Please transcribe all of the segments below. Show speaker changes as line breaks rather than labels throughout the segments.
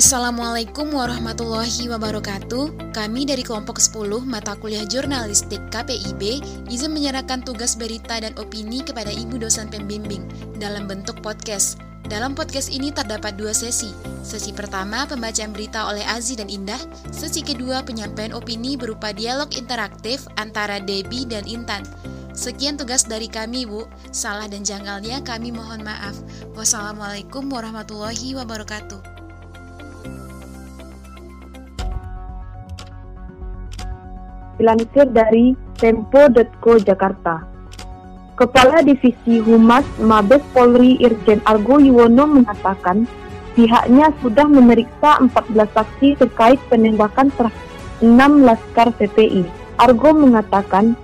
Assalamualaikum warahmatullahi wabarakatuh. Kami dari kelompok 10 mata kuliah jurnalistik KPIB izin menyerahkan tugas berita dan opini kepada Ibu dosen pembimbing dalam bentuk podcast. Dalam podcast ini terdapat dua sesi. Sesi pertama pembacaan berita oleh Azi dan Indah. Sesi kedua penyampaian opini berupa dialog interaktif antara Debbie dan Intan. Sekian tugas dari kami, Bu. Salah dan janggalnya kami mohon maaf. Wassalamualaikum warahmatullahi wabarakatuh.
Dilansir dari Tempo.co Jakarta. Kepala Divisi Humas Mabes Polri Irjen Argo Yuwono mengatakan pihaknya sudah memeriksa 14 saksi terkait penembakan terhadap 6 laskar PPI. Argo mengatakan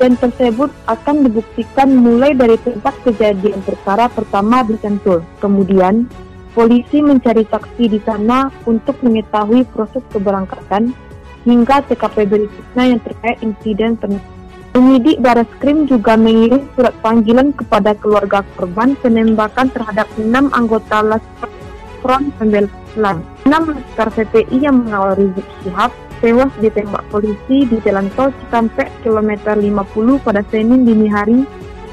dan tersebut akan dibuktikan mulai dari tempat kejadian perkara pertama di Sentul. Kemudian, polisi mencari saksi di sana untuk mengetahui proses keberangkatan hingga TKP berikutnya yang terkait insiden penembakan. Penyidik Krim juga mengirim surat panggilan kepada keluarga korban penembakan terhadap enam anggota Laskar Front Pembelaan. Enam Laskar VPI yang mengawal Rizik Syihab tewas ditembak polisi di Jalan Tol Cikampek kilometer 50 pada Senin dini hari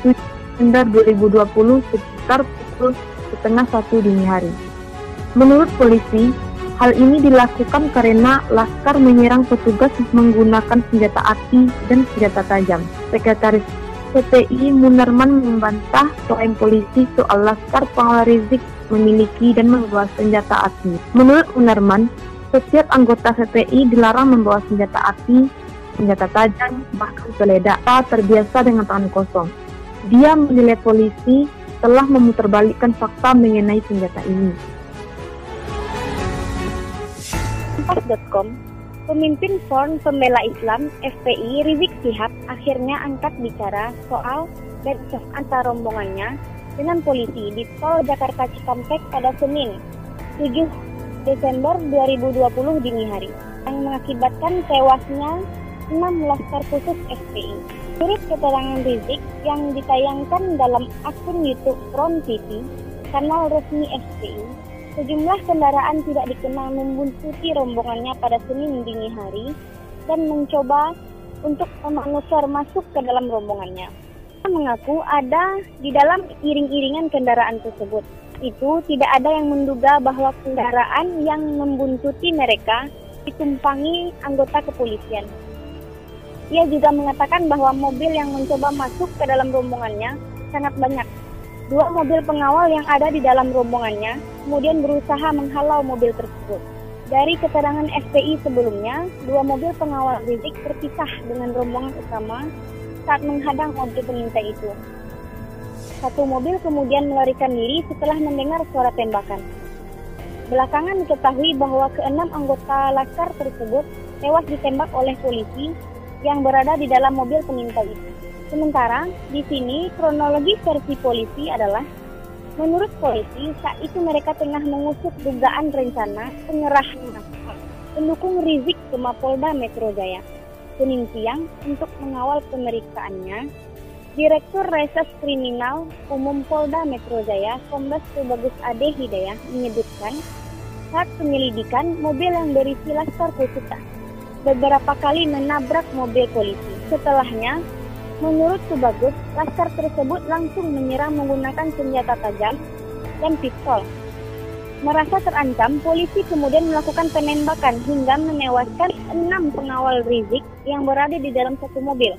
7 Desember 2020 sekitar pukul setengah satu dini hari. Menurut polisi, Hal ini dilakukan karena Laskar menyerang petugas menggunakan senjata api dan senjata tajam. Sekretaris PPI Munarman membantah klaim polisi soal Laskar pengawal Rizik memiliki dan membawa senjata api. Menurut Munarman, setiap anggota PPI dilarang membawa senjata api, senjata tajam, bahkan peledak terbiasa dengan tangan kosong. Dia menilai polisi telah memutarbalikkan fakta mengenai senjata ini.
Kompas.com, pemimpin Front Pembela Islam FPI Rizik Sihab akhirnya angkat bicara soal bentrok antar rombongannya dengan polisi di Tol Jakarta Cikampek pada Senin 7 Desember 2020 dini hari yang mengakibatkan tewasnya 6 laskar khusus FPI. Menurut keterangan Rizik yang ditayangkan dalam akun YouTube Front TV, kanal resmi FPI, Sejumlah kendaraan tidak dikenal membuntuti rombongannya pada Senin dini hari dan mencoba untuk memanuver masuk ke dalam rombongannya. Mengaku ada di dalam iring-iringan kendaraan tersebut. Itu tidak ada yang menduga bahwa kendaraan yang membuntuti mereka ditumpangi anggota kepolisian. Ia juga mengatakan bahwa mobil yang mencoba masuk ke dalam rombongannya sangat banyak Dua mobil pengawal yang ada di dalam rombongannya kemudian berusaha menghalau mobil tersebut. Dari keterangan FPI sebelumnya, dua mobil pengawal Rizik terpisah dengan rombongan utama saat menghadang mobil pengintai itu. Satu mobil kemudian melarikan diri setelah mendengar suara tembakan. Belakangan diketahui bahwa keenam anggota laskar tersebut tewas ditembak oleh polisi yang berada di dalam mobil pengintai itu. Sementara di sini kronologi versi polisi adalah menurut polisi saat itu mereka tengah mengusut dugaan rencana penyerahan pendukung Rizik ke Mapolda Metro Jaya Senin siang untuk mengawal pemeriksaannya. Direktur Reses Kriminal Umum Polda Metro Jaya, Kombes Tubagus Ade Hidayah menyebutkan saat penyelidikan mobil yang berisi laskar khusus beberapa kali menabrak mobil polisi. Setelahnya, Menurut Subagus, laskar tersebut langsung menyerang menggunakan senjata tajam dan pistol. Merasa terancam, polisi kemudian melakukan penembakan hingga menewaskan enam pengawal Rizik yang berada di dalam satu mobil.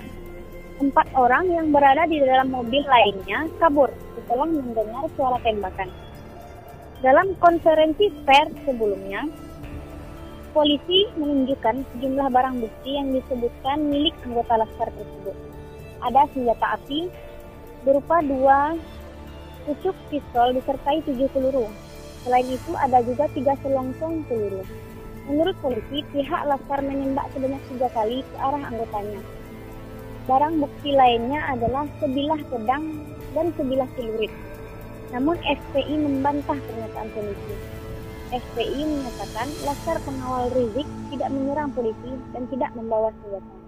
Empat orang yang berada di dalam mobil lainnya kabur setelah mendengar suara tembakan. Dalam konferensi pers sebelumnya, polisi menunjukkan sejumlah barang bukti yang disebutkan milik anggota laskar tersebut ada senjata api berupa dua pucuk pistol disertai tujuh peluru. Selain itu ada juga tiga selongsong peluru. Menurut polisi, pihak Laskar menembak sebanyak tiga kali ke arah anggotanya. Barang bukti lainnya adalah sebilah pedang dan sebilah celurit. Namun FPI membantah pernyataan polisi. FPI menyatakan Laskar pengawal Rizik tidak menyerang polisi dan tidak membawa senjata.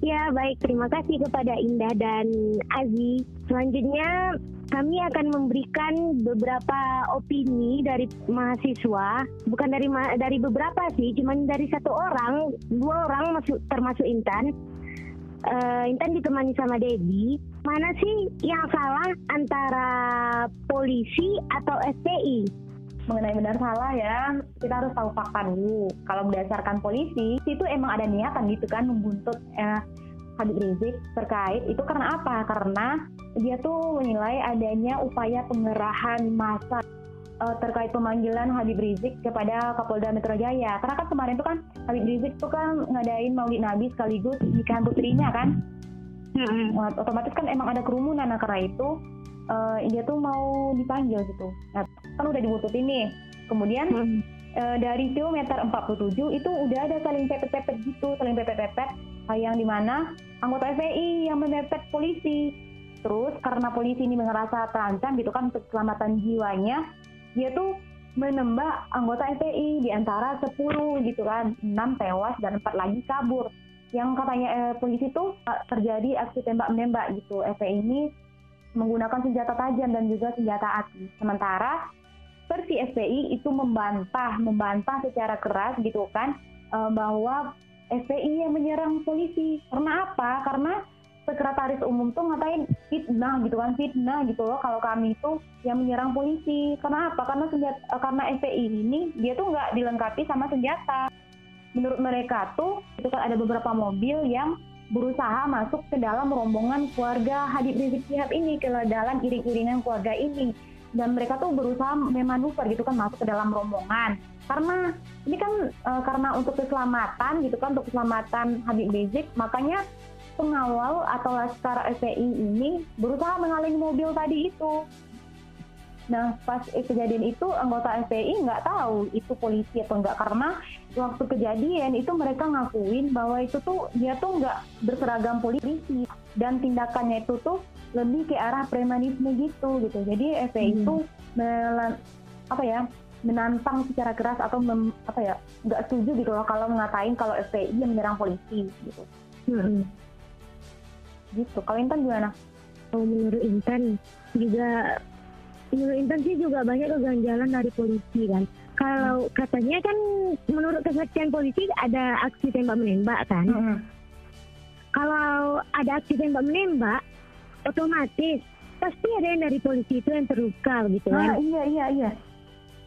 Ya, baik. Terima kasih kepada Indah dan Aziz. Selanjutnya kami akan memberikan beberapa opini dari mahasiswa, bukan dari ma dari beberapa sih, cuman dari satu orang, dua orang masuk termasuk Intan. Uh, Intan ditemani sama Debbie. Mana sih yang salah antara polisi atau FPI?
Mengenai benar salah ya kita harus tahu fakta dulu kalau berdasarkan polisi itu emang ada niatan gitu kan membuntut eh, Habib Rizik terkait itu karena apa? Karena dia tuh menilai adanya upaya pengerahan massa uh, terkait pemanggilan Habib Rizik kepada Kapolda Metro Jaya. Karena kan kemarin tuh kan Habib Rizik tuh kan ngadain Maulid Nabi sekaligus nikahan putrinya kan. Hmm. otomatis kan emang ada kerumunan nah karena itu uh, dia tuh mau dipanggil gitu. Nah, kan udah dibuntutin nih. Kemudian hmm. uh, dari kilometer 47 itu udah ada saling pepet-pepet gitu, saling pepet-pepet yang di mana anggota FPI yang memepet polisi. Terus karena polisi ini merasa terancam gitu kan untuk keselamatan jiwanya, dia tuh menembak anggota FPI di antara 10 gitu kan, 6 tewas dan 4 lagi kabur. Yang katanya eh, polisi tuh eh, terjadi aksi tembak menembak gitu. FPI ini menggunakan senjata tajam dan juga senjata api. Sementara versi FPI itu membantah, membantah secara keras gitu kan eh, bahwa FPI yang menyerang polisi. Karena apa? Karena sekretaris umum tuh ngatain fitnah gitu kan fitnah gitu loh kalau kami itu yang menyerang polisi karena apa karena senjata eh, karena FPI ini dia tuh nggak dilengkapi sama senjata menurut mereka tuh itu kan ada beberapa mobil yang berusaha masuk ke dalam rombongan keluarga Habib Rizik Sihab ini ke dalam iring-iringan keluarga ini. Dan mereka tuh berusaha memanuver gitu kan masuk ke dalam rombongan. Karena ini kan e, karena untuk keselamatan gitu kan untuk keselamatan Habib Rizik makanya pengawal atau laskar FPI ini berusaha menghalangi mobil tadi itu. Nah, pas kejadian itu anggota FPI nggak tahu itu polisi atau enggak karena waktu kejadian itu mereka ngakuin bahwa itu tuh dia tuh nggak berseragam polisi dan tindakannya itu tuh lebih ke arah premanisme gitu gitu. Jadi FPI hmm. itu melan, apa ya menantang secara keras atau mem, apa ya nggak setuju gitu loh kalau ngatain kalau FPI yang menyerang polisi gitu. Hmm. Gitu. Kalau Intan gimana?
Oh, menurut Intan juga menurut Intan sih juga banyak keganjalan dari polisi kan. Kalau katanya kan menurut kesaksian polisi ada aksi tembak menembak kan. Hmm. Kalau ada aksi tembak menembak, otomatis pasti ada yang dari polisi itu yang terluka gitu kan.
Ah, iya iya iya.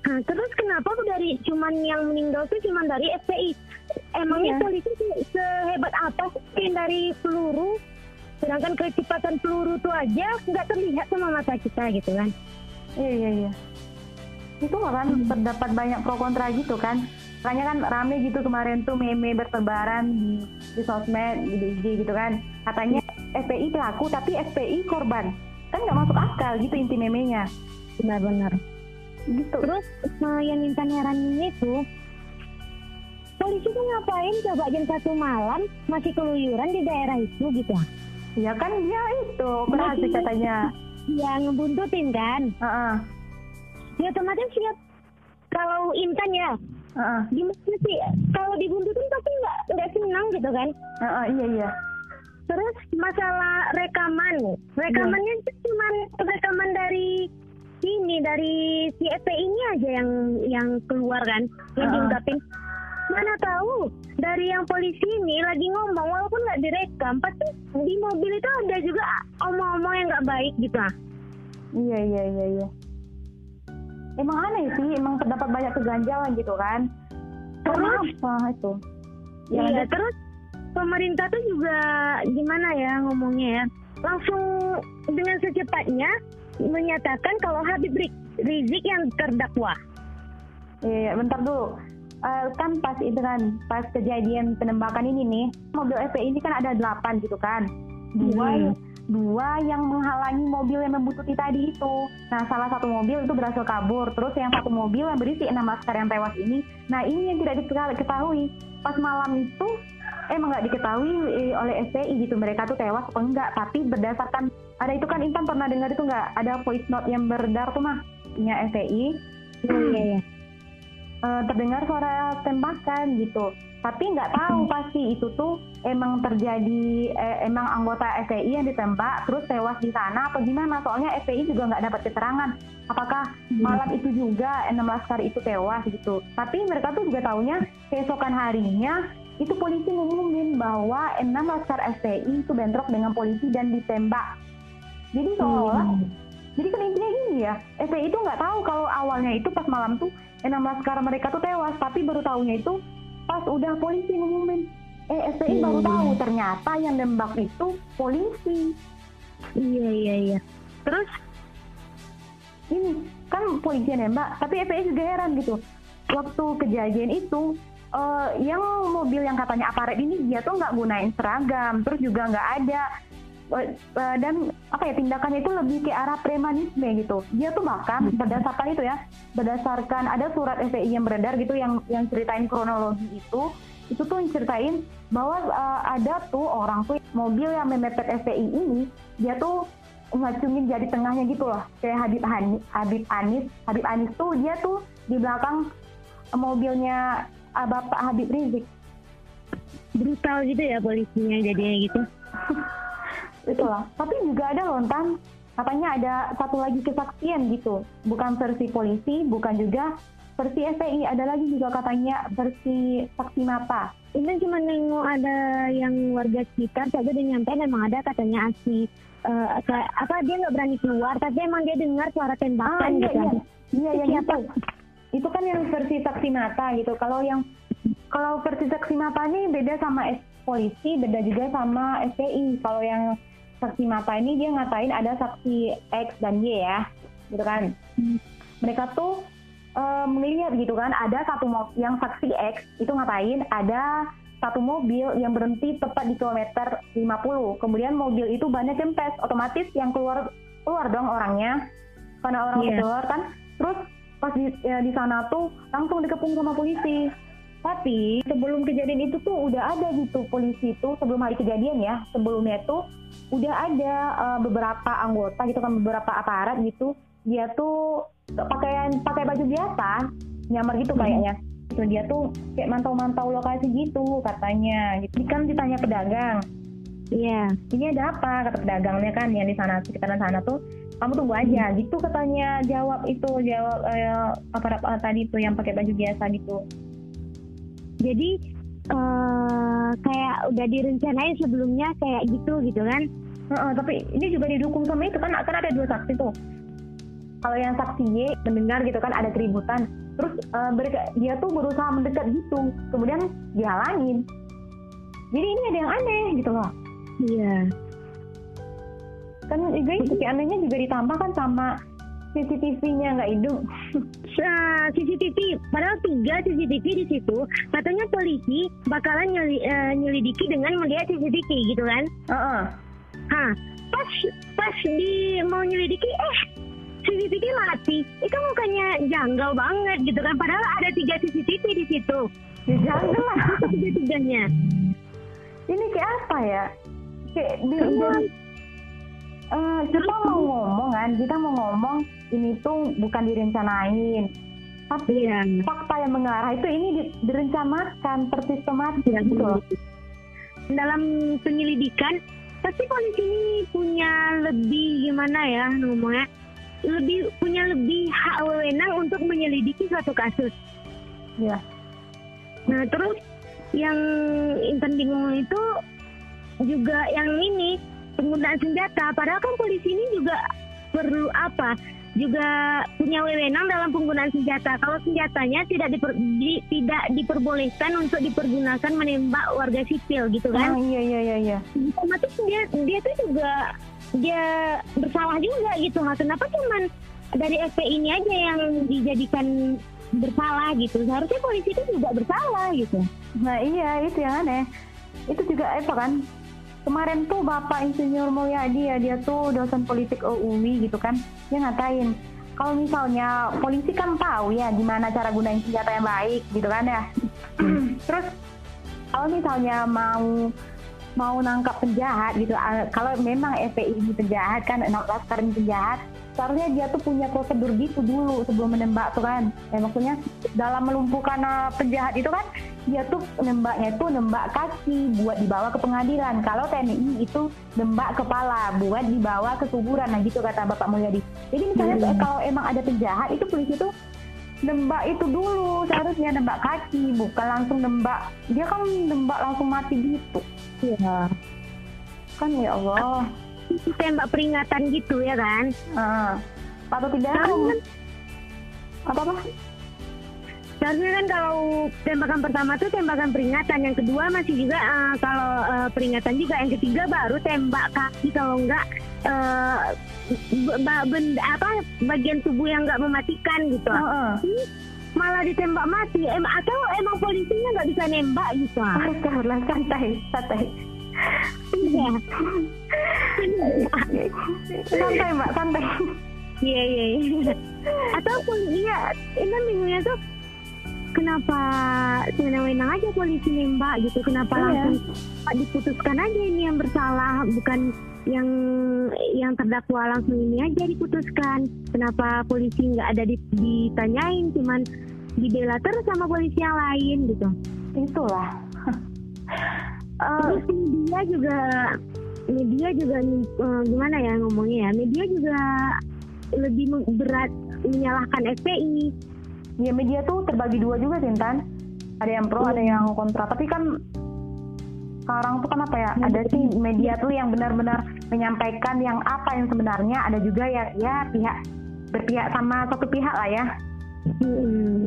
Nah, terus kenapa dari cuman yang meninggal itu cuman dari FPI? Emangnya iya. polisi sehebat apa sih dari peluru? Sedangkan kecepatan peluru itu aja nggak terlihat sama mata kita gitu kan?
Iya iya iya. Itu kan hmm. terdapat banyak pro kontra gitu kan. Makanya kan rame gitu kemarin tuh meme bertebaran di, di sosmed, di IG gitu kan. Katanya FPI pelaku tapi FPI korban. Kan nggak masuk akal gitu inti memenya.
Benar-benar. Gitu. Terus yang minta nyaranin itu polisi tuh ngapain coba jam satu malam masih keluyuran di daerah itu gitu
ya kan dia itu berhasil katanya
ya ngebuntutin kan uh -uh. Ya otomatis siap kalau Intan ya uh -uh. gimana sih kalau dibuntutin tapi nggak nggak senang gitu kan
uh -uh, iya iya
terus masalah rekaman rekamannya yeah. cuma rekaman dari ini dari si EP ini aja yang yang keluar kan yang uh -uh. diungkapin mana tahu dari yang polisi ini lagi ngomong walaupun nggak direkam pasti di mobil itu ada juga omong-omong yang nggak baik gitu ah
iya iya iya iya emang aneh sih emang terdapat banyak keganjalan gitu kan.
Terus?
Apa itu?
Ya, iya terus pemerintah tuh juga gimana ya ngomongnya ya? Langsung dengan secepatnya menyatakan kalau Habib Rizik yang terdakwa.
Iya, iya bentar dulu. Uh, kan pas itu kan pas kejadian penembakan ini nih mobil FPI ini kan ada delapan gitu kan. Dua hmm. Dua yang menghalangi mobil yang membutuhkan tadi itu. Nah salah satu mobil itu berhasil kabur. Terus yang satu mobil yang berisi enam laskar yang tewas ini. Nah ini yang tidak diketahui pas malam itu emang nggak diketahui eh, oleh FPI gitu. Mereka tuh tewas atau enggak. Tapi berdasarkan ada itu kan Intan pernah dengar itu nggak? Ada voice note yang beredar tuh mah nya FPI
iya iya
uh, terdengar suara tembakan gitu. Tapi nggak tahu pasti itu tuh emang terjadi eh, emang anggota FPI yang ditembak terus tewas di sana atau gimana. Soalnya FPI juga nggak dapat keterangan. Apakah hmm. malam itu juga enam laskar itu tewas gitu. Tapi mereka tuh juga tahunya keesokan harinya itu polisi ngumumin bahwa enam laskar FPI itu bentrok dengan polisi dan ditembak. Jadi seolah hmm. Jadi kan intinya gini ya FPI itu nggak tahu kalau awalnya itu pas malam tuh enam laskar mereka tuh tewas tapi baru tahunya itu pas udah polisi ngumumin. Eh SPI baru iya. tahu ternyata yang nembak itu polisi.
Iya iya iya. Terus?
Ini kan polisi yang nembak tapi FPI juga heran gitu. Waktu kejadian itu uh, yang mobil yang katanya aparat ini dia tuh nggak gunain seragam terus juga nggak ada dan apa ya tindakannya itu lebih ke arah premanisme gitu. Dia tuh bahkan hmm. berdasarkan itu ya, berdasarkan ada surat FPI yang beredar gitu yang yang ceritain kronologi itu, itu tuh ceritain bahwa uh, ada tuh orang tuh mobil yang memepet FPI ini, dia tuh ngacungin jadi tengahnya gitu loh, kayak Habib Hanis, Habib Anis, Habib Anis tuh dia tuh di belakang mobilnya uh, Bapak Habib Rizik.
Brutal gitu ya polisinya jadinya gitu.
itulah tapi juga ada lontan katanya ada satu lagi kesaksian gitu. Bukan versi polisi bukan juga versi FPI ada lagi juga katanya versi saksi mata.
Ini cuma nengok ada yang warga sekitar saja dia nyampe emang ada katanya asli uh, apa dia nggak berani keluar tapi emang dia dengar suara tembakan ah, iya,
gitu. iya, iya yang itu. Itu kan yang versi saksi mata gitu. Kalau yang kalau versi saksi mata ini beda sama polisi beda juga sama FPI kalau yang saksi mata ini dia ngatain ada saksi X dan Y ya gitu kan. Mereka tuh uh, melihat gitu kan ada satu mobil yang saksi X itu ngatain ada satu mobil yang berhenti tepat di kilometer 50 kemudian mobil itu banyak kempes otomatis yang keluar keluar dong orangnya. Karena orang yeah. keluar kan. Terus pas di, ya, di sana tuh langsung dikepung sama polisi tapi sebelum kejadian itu tuh udah ada gitu polisi itu sebelum hari kejadian ya sebelumnya tuh udah ada uh, beberapa anggota gitu kan beberapa aparat gitu dia tuh pakaian pakai baju biasa nyamar gitu kayaknya. Itu dia tuh kayak mantau-mantau lokasi gitu katanya gitu. Kan ditanya pedagang. Iya, yeah. ini ada apa? Kata pedagangnya kan yang di sana sekitaran sana tuh kamu tunggu aja hmm. gitu katanya jawab itu jawab eh, aparat tadi tuh yang pakai baju biasa gitu
jadi uh, kayak udah direncanain sebelumnya kayak gitu gitu kan?
Uh, uh, tapi ini juga didukung sama itu kan kan ada dua saksi tuh. Kalau yang saksi Y mendengar gitu kan ada keributan. Terus uh, dia tuh berusaha mendekat gitu. Kemudian dihalangin. Jadi ini ada yang aneh gitu loh.
Iya.
Kan juga itu anehnya juga ditambah kan sama CCTV-nya nggak hidup.
Uh, CCTV, padahal tiga CCTV di situ. Katanya polisi bakalan nyeli, uh, nyelidiki dengan melihat CCTV gitu kan?
Uh -uh.
Hah, pas pas di mau nyelidiki, eh CCTV mati. Itu mukanya janggal banget gitu kan? Padahal ada tiga CCTV di situ.
Ya, janggal lah.
Tiga-tiganya.
Ini kayak apa ya? Kayak di, uh, kita mau ngomong kan, kita mau ngomong ini tuh bukan direncanain. Tapi ya. fakta yang mengarah itu ini direncanakan, tersistematis ya, gitu loh.
Dalam penyelidikan, pasti polisi ini punya lebih gimana ya ngomongnya, lebih punya lebih hak wewenang untuk menyelidiki suatu kasus.
Ya.
Nah terus yang Intan bingung itu juga yang ini penggunaan senjata. Padahal kan polisi ini juga perlu apa? Juga punya wewenang dalam penggunaan senjata. Kalau senjatanya tidak diper, di, tidak diperbolehkan untuk dipergunakan menembak warga sipil gitu kan?
Oh, iya iya iya iya.
Otomatis dia dia tuh juga dia bersalah juga gitu. Nah, kenapa cuman dari FPI ini aja yang dijadikan bersalah gitu? Seharusnya polisi itu juga bersalah gitu.
Nah iya itu yang aneh. Itu juga apa kan? Kemarin tuh Bapak Insinyur Mulyadi ya dia tuh dosen politik UUI gitu kan. Dia ngatain kalau misalnya polisi kan tahu ya gimana cara gunain senjata yang baik gitu kan ya. Terus kalau misalnya mau mau nangkap penjahat gitu kalau memang FPI ini penjahat kan laskar ini penjahat seharusnya dia tuh punya prosedur gitu dulu sebelum menembak tuh kan. Ya maksudnya dalam melumpuhkan uh, penjahat itu kan dia tuh nembaknya itu nembak kaki buat dibawa ke pengadilan. Kalau TNI itu nembak kepala buat dibawa ke kuburan. Nah gitu kata Bapak Mulyadi. Jadi misalnya hmm. kalau emang ada penjahat itu polisi tuh nembak itu dulu. Seharusnya nembak kaki bukan langsung nembak. Dia kan nembak langsung mati gitu.
Ya
kan ya Allah.
Tembak peringatan gitu ya kan?
Uh, atau tidak
kan,
apa apa
Seharusnya kan kalau tembakan pertama tuh tembakan peringatan, yang kedua masih juga uh, kalau uh, peringatan juga, yang ketiga baru tembak kaki kalau enggak uh, benda apa bagian tubuh yang enggak mematikan gitu. Uh -uh. malah ditembak mati, em atau emang polisinya nggak bisa nembak gitu?
Astagfirullah, santai, santai.
Iya.
santai mbak, santai.
Iya iya iya. Atau iya, ini bingungnya tuh kenapa senang-senang aja polisi nembak gitu? Kenapa iya. langsung diputuskan aja ini yang bersalah, bukan yang yang terdakwa langsung ini aja diputuskan. Kenapa polisi nggak ada ditanyain, cuman dibela terus sama polisi yang lain gitu?
Itulah.
Terus media juga media juga uh, gimana ya ngomongnya ya media juga lebih berat menyalahkan FPI
ya media tuh terbagi dua juga Sintan ada yang pro ada yang kontra. Tapi kan sekarang tuh kan apa ya ada sih media tuh yang benar-benar menyampaikan yang apa yang sebenarnya. Ada juga ya ya pihak berpihak sama satu pihak lah ya. Hmm.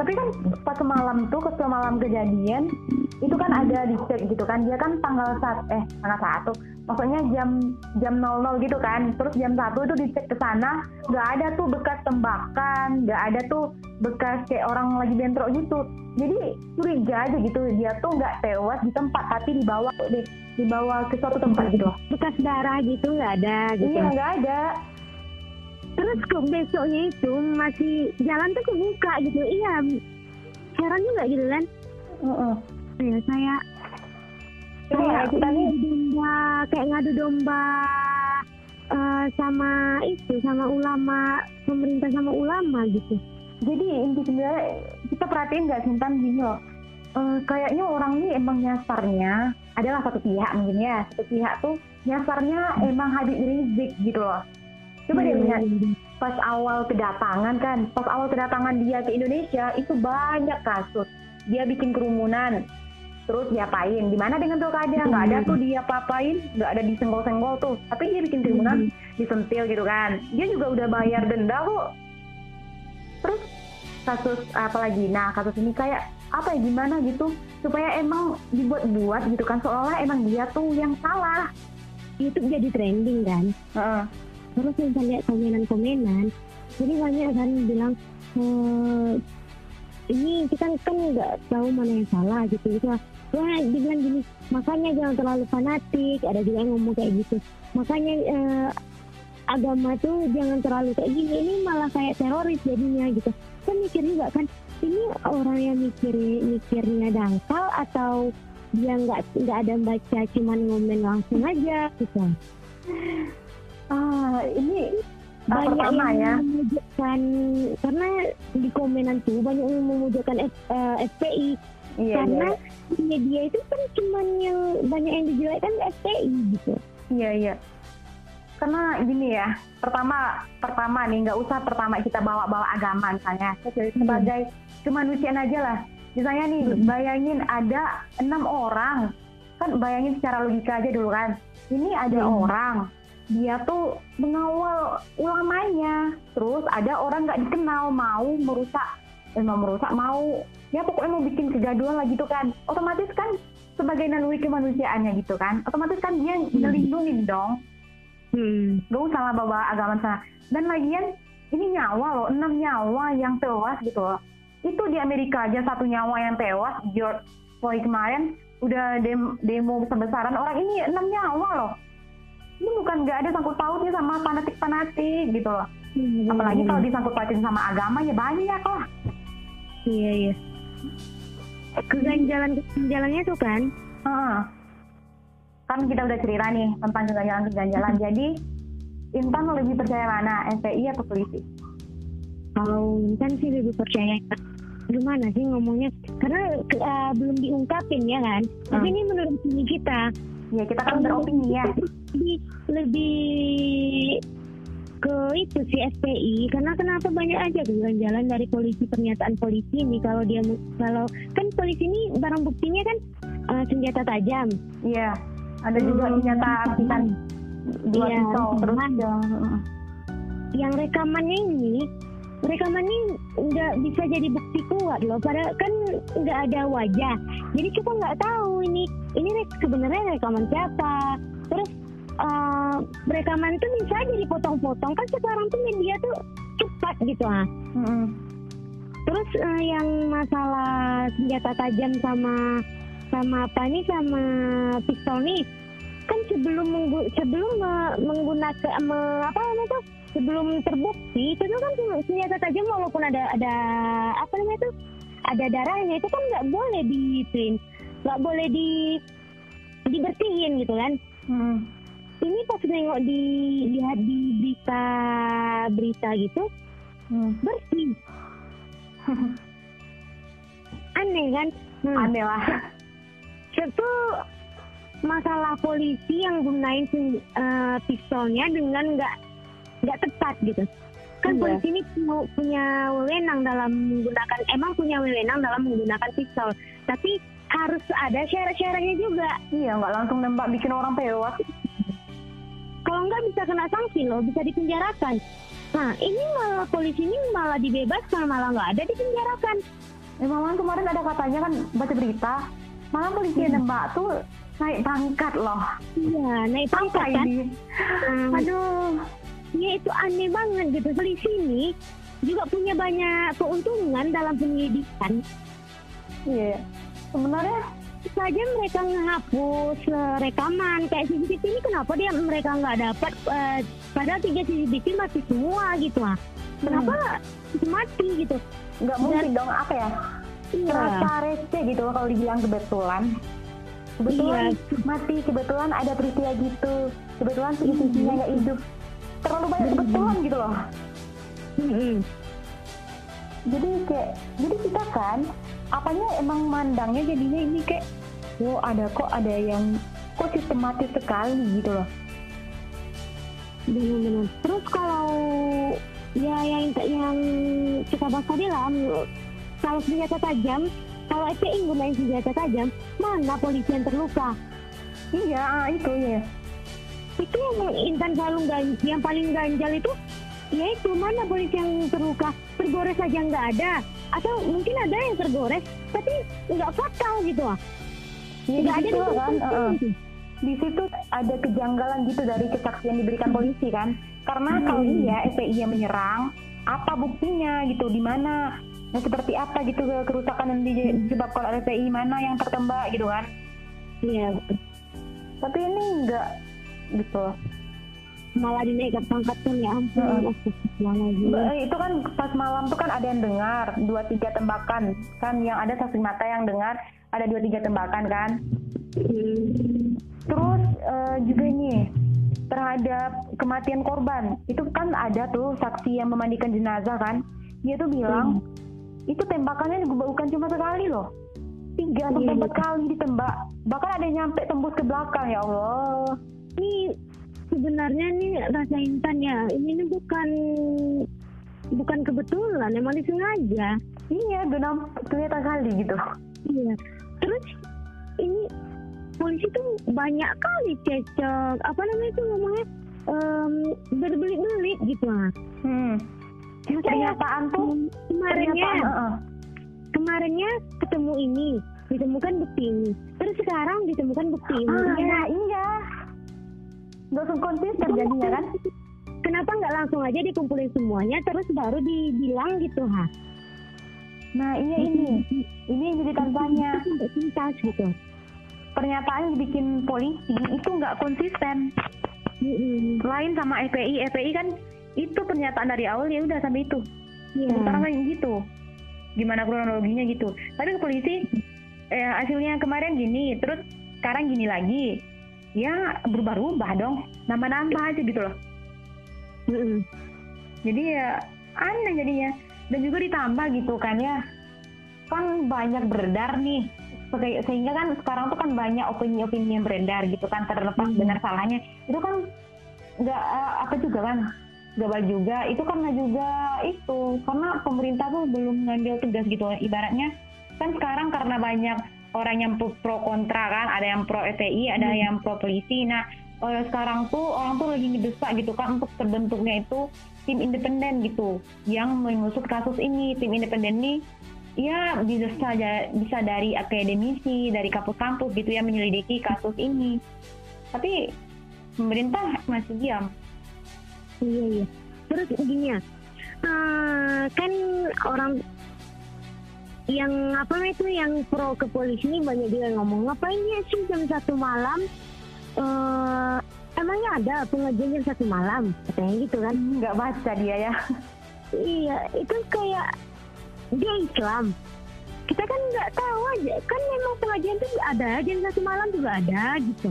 Tapi kan pas malam tuh ke malam kejadian itu kan ada dicek gitu kan. Dia kan tanggal saat eh tanggal satu maksudnya jam jam 00 gitu kan. Terus jam satu itu dicek ke sana nggak ada tuh bekas tembakan nggak ada tuh bekas kayak orang lagi bentrok gitu. Jadi curiga aja gitu dia tuh nggak tewas di tempat tapi dibawa di, dibawa ke suatu tempat gitu.
Bekas darah gitu nggak ada gitu.
Iya nggak ada.
Terus kok besoknya itu masih jalan tuh kebuka gitu. Iya heran juga gitu kan? Uh -uh. ya saya kayak kita ngadu domba kayak ngadu domba uh, sama itu sama ulama pemerintah sama ulama gitu.
Jadi inti sebenarnya kita perhatiin nggak Sintan gini loh. Uh, kayaknya orang ini emang nyasarnya adalah satu pihak mungkin ya satu pihak tuh nyasarnya emang Habib Rizik gitu loh. Coba deh lihat pas awal kedatangan kan, pas awal kedatangan dia ke Indonesia itu banyak kasus. Dia bikin kerumunan, terus diapain? Gimana dengan pilkada? Nggak ada tuh dia papain, nggak ada disenggol-senggol tuh. Tapi dia bikin kerumunan, disentil gitu kan. Dia juga udah bayar denda kok. Terus kasus apa lagi? Nah kasus ini kayak apa ya gimana gitu supaya emang dibuat-buat gitu kan seolah emang dia tuh yang salah.
YouTube jadi trending kan. Uh terus bisa lihat komenan-komenan jadi banyak kan bilang e, ini kita kan nggak tahu mana yang salah gitu gitu wah dibilang gini makanya jangan terlalu fanatik ada juga yang ngomong kayak gitu. Makanya eh, agama tuh jangan terlalu kayak gini ini malah kayak teroris jadinya gitu. Kan mikir juga kan ini orang yang mikir mikirnya dangkal atau dia nggak nggak ada baca cuman ngomen langsung aja gitu.
Ah, ini
banyak pertama yang ya. memojokkan karena di komenan tuh banyak yang memojokkan F, uh, eh, FPI iya, karena iya. media itu kan cuma yang banyak yang dijelekkan FPI gitu.
Iya iya. Karena gini ya, pertama pertama nih nggak usah pertama kita bawa-bawa agama misalnya sebagai hmm. kemanusiaan aja lah. Misalnya nih hmm. bayangin ada enam orang kan bayangin secara logika aja dulu kan. Ini ada hmm. orang dia tuh mengawal ulamanya terus ada orang nggak dikenal mau merusak eh, mau merusak mau ya pokoknya mau bikin kegaduhan lagi tuh kan otomatis kan sebagai naluri kemanusiaannya gitu kan otomatis kan dia hmm. ngelindungin dong hmm. gak usah lah bawa agama sana dan lagian ini nyawa loh enam nyawa yang tewas gitu loh itu di Amerika aja satu nyawa yang tewas George Floyd kemarin udah dem demo besar-besaran orang ini enam nyawa loh ini bukan nggak ada sangkut pautnya sama fanatik-fanatik gitu loh. Hmm, Apalagi kalau disangkut pautin sama agama ya banyak lah.
Iya iya. Keganjalan keganjalannya tuh kan?
Uh, kan kita udah cerita nih tentang keganjalan keganjalan. Hmm. Jadi Intan lebih percaya mana, FPI atau polisi?
Kalau kan sih lebih percaya gimana sih ngomongnya karena uh, belum diungkapin ya kan tapi
Hmm.
ini menurut kita
Ya kita kan beropini ya.
lebih lebih ke itu si FPI karena kenapa banyak aja jalan-jalan dari polisi pernyataan polisi ini kalau dia kalau kan polisi ini barang buktinya kan uh, senjata tajam
Iya. Ada juga
Hmm.
senjata api kan dua
Iya,
pisau terus ya.
yang rekamannya ini rekaman ini nggak bisa jadi bukti kuat loh padahal kan nggak ada wajah jadi kita nggak tahu ini ini sebenarnya rekaman siapa terus eh, rekaman itu bisa aja dipotong-potong kan sekarang tuh media tuh cepat gitu ah
Mm-mm.
terus eh, yang masalah senjata tajam sama sama apa nih sama pistol nih kan sebelum menggu, sebelum me- menggunakan me- apa namanya tuh sebelum terbukti itu tuh kan senjata tajam walaupun ada ada apa namanya tuh ada darahnya itu kan nggak boleh di nggak boleh di dibersihin gitu kan
Mm.
Ini pas nengok di lihat di berita berita gitu
Mm.
bersih aneh kan hmm.
Aneh lah.
itu masalah polisi yang gunain eh, pistolnya dengan nggak nggak tepat gitu kan
Iya.
polisi ini pu- punya wewenang dalam menggunakan emang punya wewenang dalam menggunakan pistol tapi harus ada syarat-syaratnya juga
Iya nggak langsung nembak bikin orang tewas.
Kalau nggak bisa kena sanksi loh bisa dipenjarakan nah ini malah polisi ini malah dibebaskan malah nggak ada dipenjarakan
malah kemarin ada katanya kan baca berita, malah polisi yang nembak tuh naik pangkat loh.
iya naik
Apa
pangkat kan
ini?
Hmm.
Aduh.
ya itu aneh banget gitu polisi ini juga punya banyak keuntungan dalam penyelidikan
Iya. Sebenarnya
saja mereka menghapus eh, rekaman kayak CCTV ini kenapa dia mereka nggak dapat eh, padahal tiga CCTV mati semua gitu ah kenapa mati gitu
nggak mungkin dong apa ya?
iya
Rasa receh gitu loh kalau dibilang kebetulan. Kebetulan mati, kebetulan ada peristiwa gitu. Kebetulan CCTV-nya nggak hidup. Terlalu banyak kebetulan gitu loh.
Mm-mm.
jadi kayak jadi kita kan apanya emang mandangnya jadinya ini kayak wow ada kok ada yang kok sistematis sekali gitu loh.
Benar-benar terus kalau ya yang yang kita bahas tadi lah kalau senjata tajam kalau FPI gunain senjata tajam mana polisi yang terluka?
Iya ah, itu ya
itu yang Intan selalu yang paling ganjal itu ya itu mana polisi yang terluka? Tergores aja nggak ada. Atau mungkin ada yang tergores tapi nggak fatal gitu ah.
Ya,
nggak ada
kan
fatal
uh-uh.
gitu.
di situ ada kejanggalan gitu dari kesaksian diberikan polisi kan. Karena
Hmm.
kalau iya FPI yang menyerang apa buktinya gitu? Di mana? Nah, seperti apa gitu ke- kerusakan yang di- disebabkan oleh FPI mana yang tertembak gitu kan?
Iya.
Tapi ini enggak gitu.
Malah dinaikkan pangkat kan ya ampun.
Ba- itu kan pas malam tuh kan ada yang dengar dua tiga tembakan. Kan yang ada saksi mata yang dengar ada dua tiga tembakan kan.
Hmm.
terus eh, juga ini terhadap kematian korban. Itu kan ada tuh saksi yang memandikan jenazah kan. Dia tuh bilang itu tembakannya bukan cuma sekali loh. Tiga sampai
Iya.
empat kali ditembak. Bahkan ada yang nyampe tembus ke belakang ya Allah.
Ini sebenarnya nih rasa intan ya. Ini nih bukan bukan kebetulan. Emang disengaja.
Iya nampak kelihatan kali gitu.
Iya. Terus ini polisi tuh banyak kali cecok. Apa namanya itu ngomongnya? Em, berbelit-belit gitu lah
hmm. pernyataan tuh?
Kemarinnya
pernyataan, uh-uh.
kemarinnya ketemu ini ditemukan bukti ini. Terus sekarang ditemukan bukti ini.
Ah,
Ya,
nah, iya. Gak langsung konsisten jadinya kan?
kenapa nggak langsung aja dikumpulin semuanya terus baru dibilang gitu ha
Nah, iya ini. Ini yang jadi tanda tanya.
tuntas gitu
Pernyataan yang dibikin polisi itu nggak konsisten. Lain sama FPI. FPI kan itu pernyataan dari awal ya udah sampai itu.
Iya.
Sekarang kan gitu. Gimana kronologinya gitu. Tapi ke polisi eh, hasilnya kemarin gini, terus sekarang gini lagi. Ya berubah-ubah dong. Nambah-nambah aja gitu loh. Jadi ya aneh jadinya. Dan juga ditambah gitu kan ya. Kan banyak beredar nih. Sehingga kan sekarang tuh kan banyak opini-opini yang beredar gitu kan terlepas
Hmm.
benar salahnya. Itu kan nggak eh, apa juga kan? Baik juga. Itu karena juga itu. Karena pemerintah tuh belum ngambil tugas gitu. Ibaratnya kan sekarang karena banyak orang yang pro kontra kan ada yang pro FPI ada
Hmm.
yang pro polisi nah eh, sekarang tuh orang tuh lagi ngedesak gitu kan untuk terbentuknya itu tim independen gitu yang mengusut kasus ini tim independen ini ya bisa saja bisa dari akademisi dari kampus-kampus gitu ya menyelidiki kasus ini tapi pemerintah masih diam
Iya iya. Terus gini ya, eh, kan orang yang apa itu yang pro ke polisi ini banyak juga yang ngomong ngapain ya sih jam satu malam? eh emangnya ada pengajian jam satu malam? Katanya gitu kan?
nggak baca dia ya
Iya, itu kayak dia Islam. Kita kan nggak tahu aja, kan memang pengajian tuh ada jam satu malam juga ada gitu.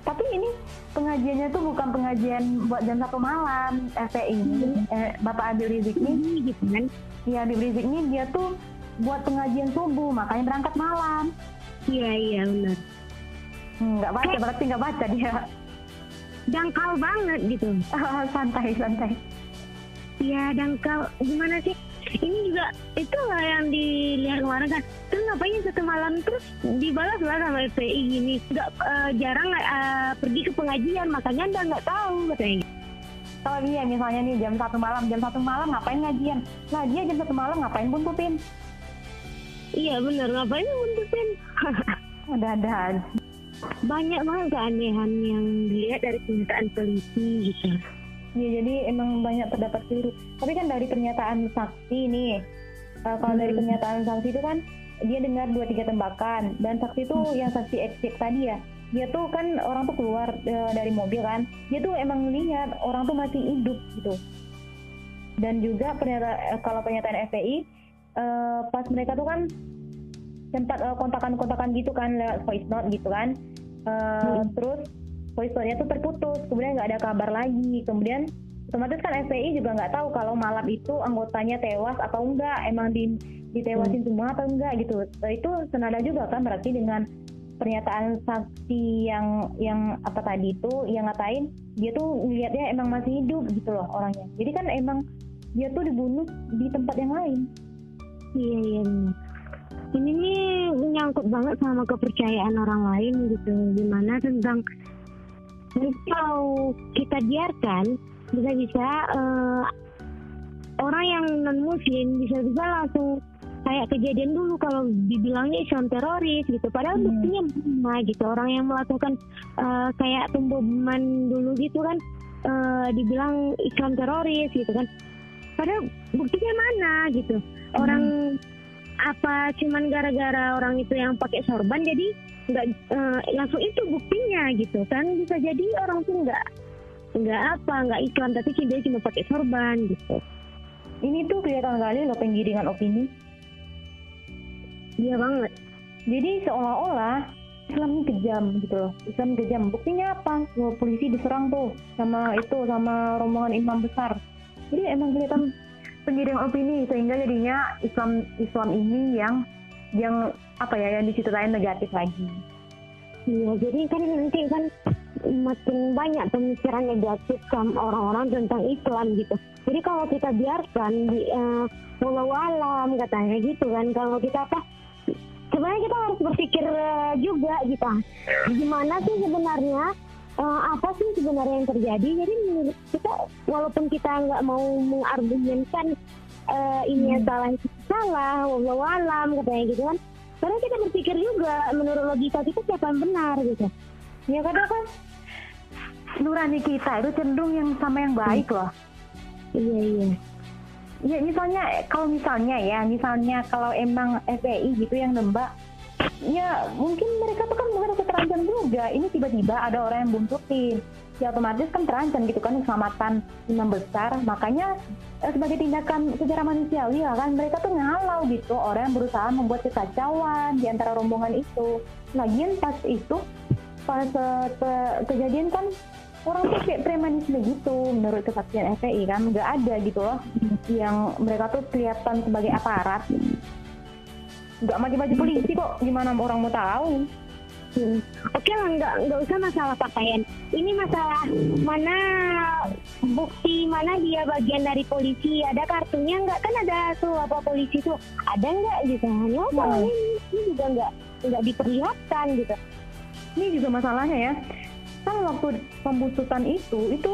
tapi ini pengajiannya tuh bukan pengajian buat jam satu malam FPI ini eh, Bapak Abil Rizik ini
Ini gitu kan?
ya Abil Rizik ini dia tuh buat pengajian subuh makanya berangkat malam
Iya iya benar.
Hmm, nggak baca berarti nggak baca dia
Dangkal banget gitu.
santai santai
Ya dangkal gimana sih? Ini juga itu lah yang dilihat kemarin kan. Terus ngapain satu malam terus dibalas lah sama FPI gini. Nggak eh, jarang eh, pergi ke pengajian makanya anda nggak tahu katanya.
kalau dia misalnya nih jam satu malam jam satu malam ngapain ngajian nah dia jam satu malam ngapain buntutin
Iya benar ngapain buntutin?
ada-ada aja.
Banyak banget keanehan yang dilihat dari pernyataan polisi gitu.
Ya, jadi emang banyak terdapat keliru. Tapi kan dari pernyataan saksi nih, eh, kalau dari
Hmm.
pernyataan saksi itu kan dia dengar dua tiga tembakan dan saksi itu yang saksi exit tadi ya, dia tuh kan orang tuh keluar eh, dari mobil kan, dia tuh emang lihat orang tuh masih hidup gitu. Dan juga pernyataan eh, kalau pernyataan FPI eh, pas mereka tuh kan sempat eh, kontakan-kontakan gitu kan lewat voice note gitu kan, Eh,
Hmm.
terus voice note-nya tuh terputus, kemudian nggak ada kabar lagi, kemudian otomatis kan FPI juga nggak tahu kalau malam itu anggotanya tewas atau enggak, emang di ditewasin semua atau enggak gitu. Nah, itu senada juga kan berarti dengan pernyataan saksi yang yang apa tadi itu yang ngatain dia tuh ngelihatnya emang masih hidup gitu loh orangnya. Jadi kan emang dia tuh dibunuh di tempat yang lain.
Iya iya. benar. Ini nih menyangkut banget sama kepercayaan orang lain gitu. Gimana tentang kalau kita biarkan bisa-bisa eh, orang yang non muslim bisa-bisa langsung kayak kejadian dulu kalau dibilangnya Islam teroris gitu. Padahal
Hmm.
buktinya mana gitu orang yang melakukan eh, kayak pemboman dulu gitu kan eh, dibilang Islam teroris gitu kan. Padahal buktinya mana gitu orang apa cuman gara-gara orang itu yang pakai sorban jadi nggak eh, langsung itu buktinya gitu kan bisa jadi orang tuh nggak nggak apa nggak iklan tapi dia cuma pakai sorban gitu
Ini tuh kelihatan kali loh penggiringan opini.
iya banget
Jadi seolah-olah Islam kejam gitu loh. Islam kejam. Buktinya apa? Polisi diserang tuh sama itu sama rombongan imam besar. Jadi emang kelihatan penggiring opini sehingga jadinya Islam Islam ini yang yang apa ya yang diceritain negatif lagi.
iya jadi kan nanti kan makin banyak pemikiran negatif sama orang-orang tentang Islam gitu jadi kalau kita biarkan di walau alam katanya gitu kan kalau kita apa sebenarnya kita harus berpikir eh, juga gitu gimana sih sebenarnya eh, apa sih sebenarnya yang terjadi? Jadi menurut kita walaupun kita nggak mau mengargumenkan eh, ini yang salah salah walau alam katanya gitu kan. Karena kita berpikir juga menurut logika kita siapa yang benar gitu.
Ya kadang kan nurani kita itu cenderung yang sama yang baik loh.
iya iya.
Ya misalnya kalau misalnya ya, misalnya kalau emang FPI gitu yang nembak, ya mungkin mereka juga. Ini tiba-tiba ada orang yang buntutin, ya otomatis kan terancam gitu kan keselamatan imam besar. Makanya eh, sebagai tindakan secara manusiawi lah kan mereka tuh ngalau gitu orang yang berusaha membuat kekacauan di antara rombongan itu. Lagian pas itu pas eh, kejadian kan orang tuh kayak premanisme gitu menurut kesaksian FPI kan nggak ada gitu loh yang mereka tuh kelihatan sebagai aparat nggak maju-maju polisi kok gimana orang mau tahu
Hmm. Oke lah, nggak nggak usah masalah pakaian. Ini masalah mana bukti mana dia bagian dari polisi. Ada kartunya nggak? Kan ada tuh apa polisi tuh ada nggak gitu? Hanya masalah
Hmm.
ini, ini juga nggak nggak diperlihatkan gitu.
ini juga masalahnya ya kan waktu pembusutan itu itu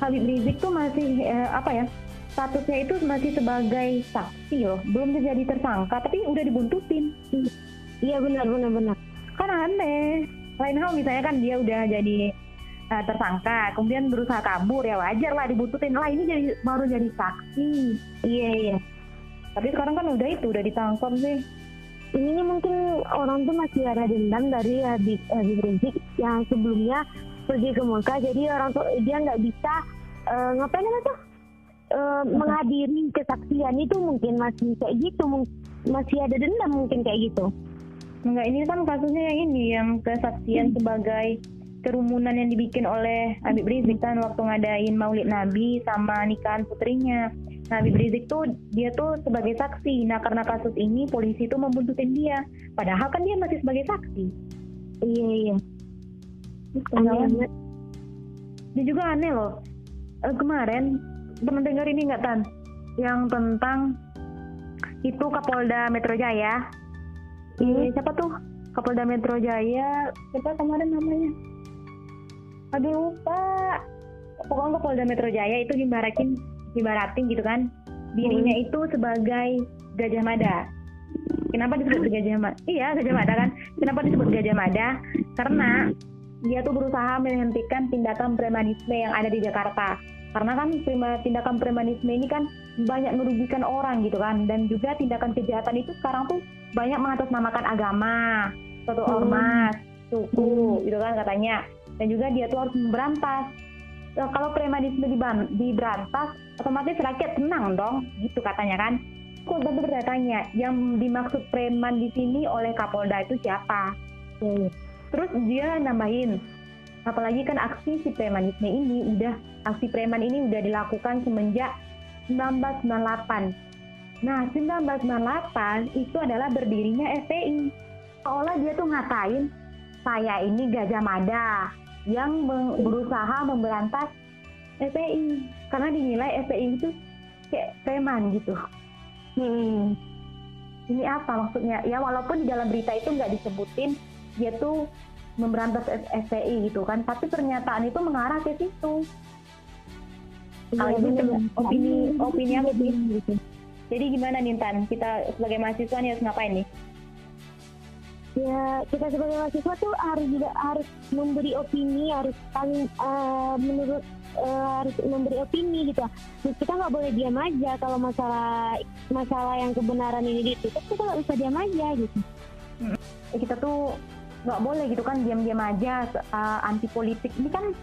Habib Rizik tuh masih eh, apa ya statusnya itu masih sebagai saksi loh belum jadi tersangka tapi udah dibuntutin
Iya benar benar benar.
Kan aneh. Lain hal misalnya kan dia udah jadi eh, tersangka kemudian berusaha kabur ya wajar lah dibuntutin lah ini jadi baru jadi saksi.
Iya iya.
tapi sekarang kan udah itu udah ditangkap sih.
Ini mungkin orang tuh masih ada dendam dari Habib, Habib Rizik yang sebelumnya pergi ke Mekah. Jadi orang tuh dia nggak bisa eh, ngapain namanya tuh? Eh, menghadiri kesaksian itu mungkin masih kayak gitu masih ada dendam mungkin kayak gitu
Enggak, ini kan kasusnya yang ini, yang kesaksian sebagai kerumunan yang dibikin oleh Habib Rizik kan waktu ngadain maulid Nabi sama nikahan putrinya. Nah, Habib Rizik tuh dia tuh sebagai saksi. Nah, karena kasus ini polisi tuh membuntutin dia. Padahal kan dia masih sebagai saksi.
iya iya
Aneh. Dia juga aneh loh. Eh, kemarin pernah dengar ini nggak Tan? Yang tentang itu Kapolda Metro Jaya. Ini siapa tuh? Kapolda Metro Jaya. Siapa kemarin namanya? Aduh lupa. Pokoknya Kapolda Metro Jaya itu dibarakin, dibaratin gitu kan. Dirinya itu sebagai Gajah Mada. Kenapa disebut Gajah Mada? Iya Gajah Mada kan. Kenapa disebut Gajah Mada? Karena dia tuh berusaha menghentikan tindakan premanisme yang ada di Jakarta. Karena kan prima- tindakan premanisme ini kan banyak merugikan orang gitu kan. Dan juga tindakan kejahatan itu sekarang tuh banyak mengatasnamakan agama, suatu
Hmm.
ormas, suku gitu kan katanya. Dan juga dia tuh harus memberantas. Nah, kalau premanisme diban- diberantas, otomatis rakyat tenang dong, gitu katanya kan. Aku tadi bertanya, yang dimaksud preman di sini oleh Kapolda itu siapa? Terus dia nambahin, apalagi kan aksi si premanisme ini udah aksi preman ini udah dilakukan semenjak 1998. Nah, 1998 itu adalah berdirinya FPI. Seolah dia tuh ngatain saya ini Gajah Mada yang berusaha memberantas FPI karena dinilai FPI itu kayak preman gitu.
Hmm.
Ini apa maksudnya? Ya walaupun di dalam berita itu nggak disebutin dia tuh memberantas FPI gitu kan, tapi pernyataan itu mengarah ke situ. Kalau
Iya,
itu
bener.
opini opini aku
gitu.
Jadi gimana Nintan? Kita sebagai mahasiswa nih harus ngapain nih?
ya kita sebagai mahasiswa tuh harus juga harus memberi opini harus paling eh, menurut eh, harus memberi opini gitu kita nggak boleh diam aja kalau masalah masalah yang kebenaran ini ditutup kita nggak bisa diam aja gitu
Ya, kita tuh nggak boleh gitu kan diam-diam aja uh, anti politik. Ini kan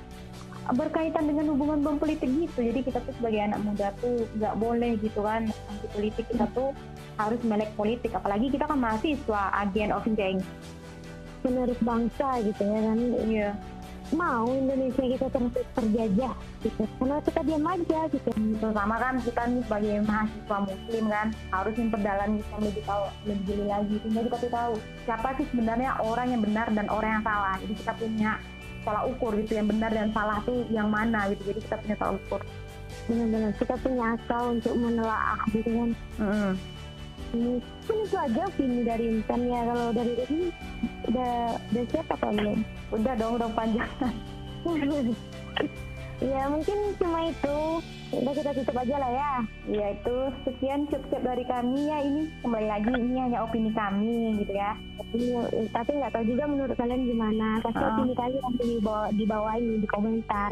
berkaitan dengan hubungan bom politik gitu. Jadi kita tuh sebagai anak muda tuh nggak boleh gitu kan anti politik. Kita tuh harus melek politik. Apalagi kita kan mahasiswa agen of change
penerus bangsa gitu ya kan.
Iya
mau Indonesia kita terus terjajah gitu. Karena kita diam aja gitu.
Terutama kan kita nih sebagai mahasiswa muslim kan harus memperdalam Islam lebih tahu lebih jeli lagi. Sehingga kita tuh tahu siapa sih sebenarnya orang yang benar dan orang yang salah. Jadi kita punya pola ukur gitu yang benar dan salah tuh yang mana gitu. Jadi kita punya pola ukur.
Benar-benar kita punya akal untuk menelaah gitu kan.
Mm-mm.
ini kan itu aja opini dari Intan ya kalau dari ini udah udah siapa apa belum?
Udah dong udah panjang.
Ya mungkin cuma itu. Udah kita tutup aja lah ya.
Ya itu. Sekian cukup dari kami ya. Ini kembali lagi ini hanya opini kami gitu ya.
Tapi nggak tahu juga menurut kalian gimana. Kasih
Ah.
opini kalian nanti di bawah di bawah ini di komentar.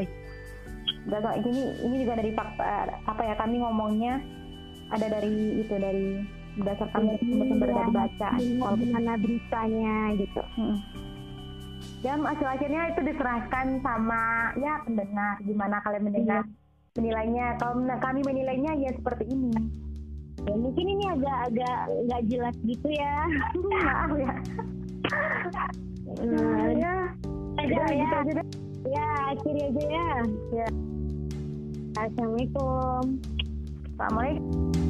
Udah, ini ini juga dari fakta apa ya kami ngomongnya ada dari itu dari berdasarkan sumber-sumber
Iya.
dari baca
Lihat gimana beritanya gitu
Mm. Dan hasil akhirnya itu diserahkan sama ya pendengar gimana kalian mendengar menilainya. Kalau kami menilainya ya seperti ini.
ya mungkin ini agak-agak nggak jelas gitu ya
Maaf ya.
nah,
ya.
aja ya
gitu aja deh.
Ya, akhiri aja ya. Ya. Assalamualaikum.
Assalamualaikum.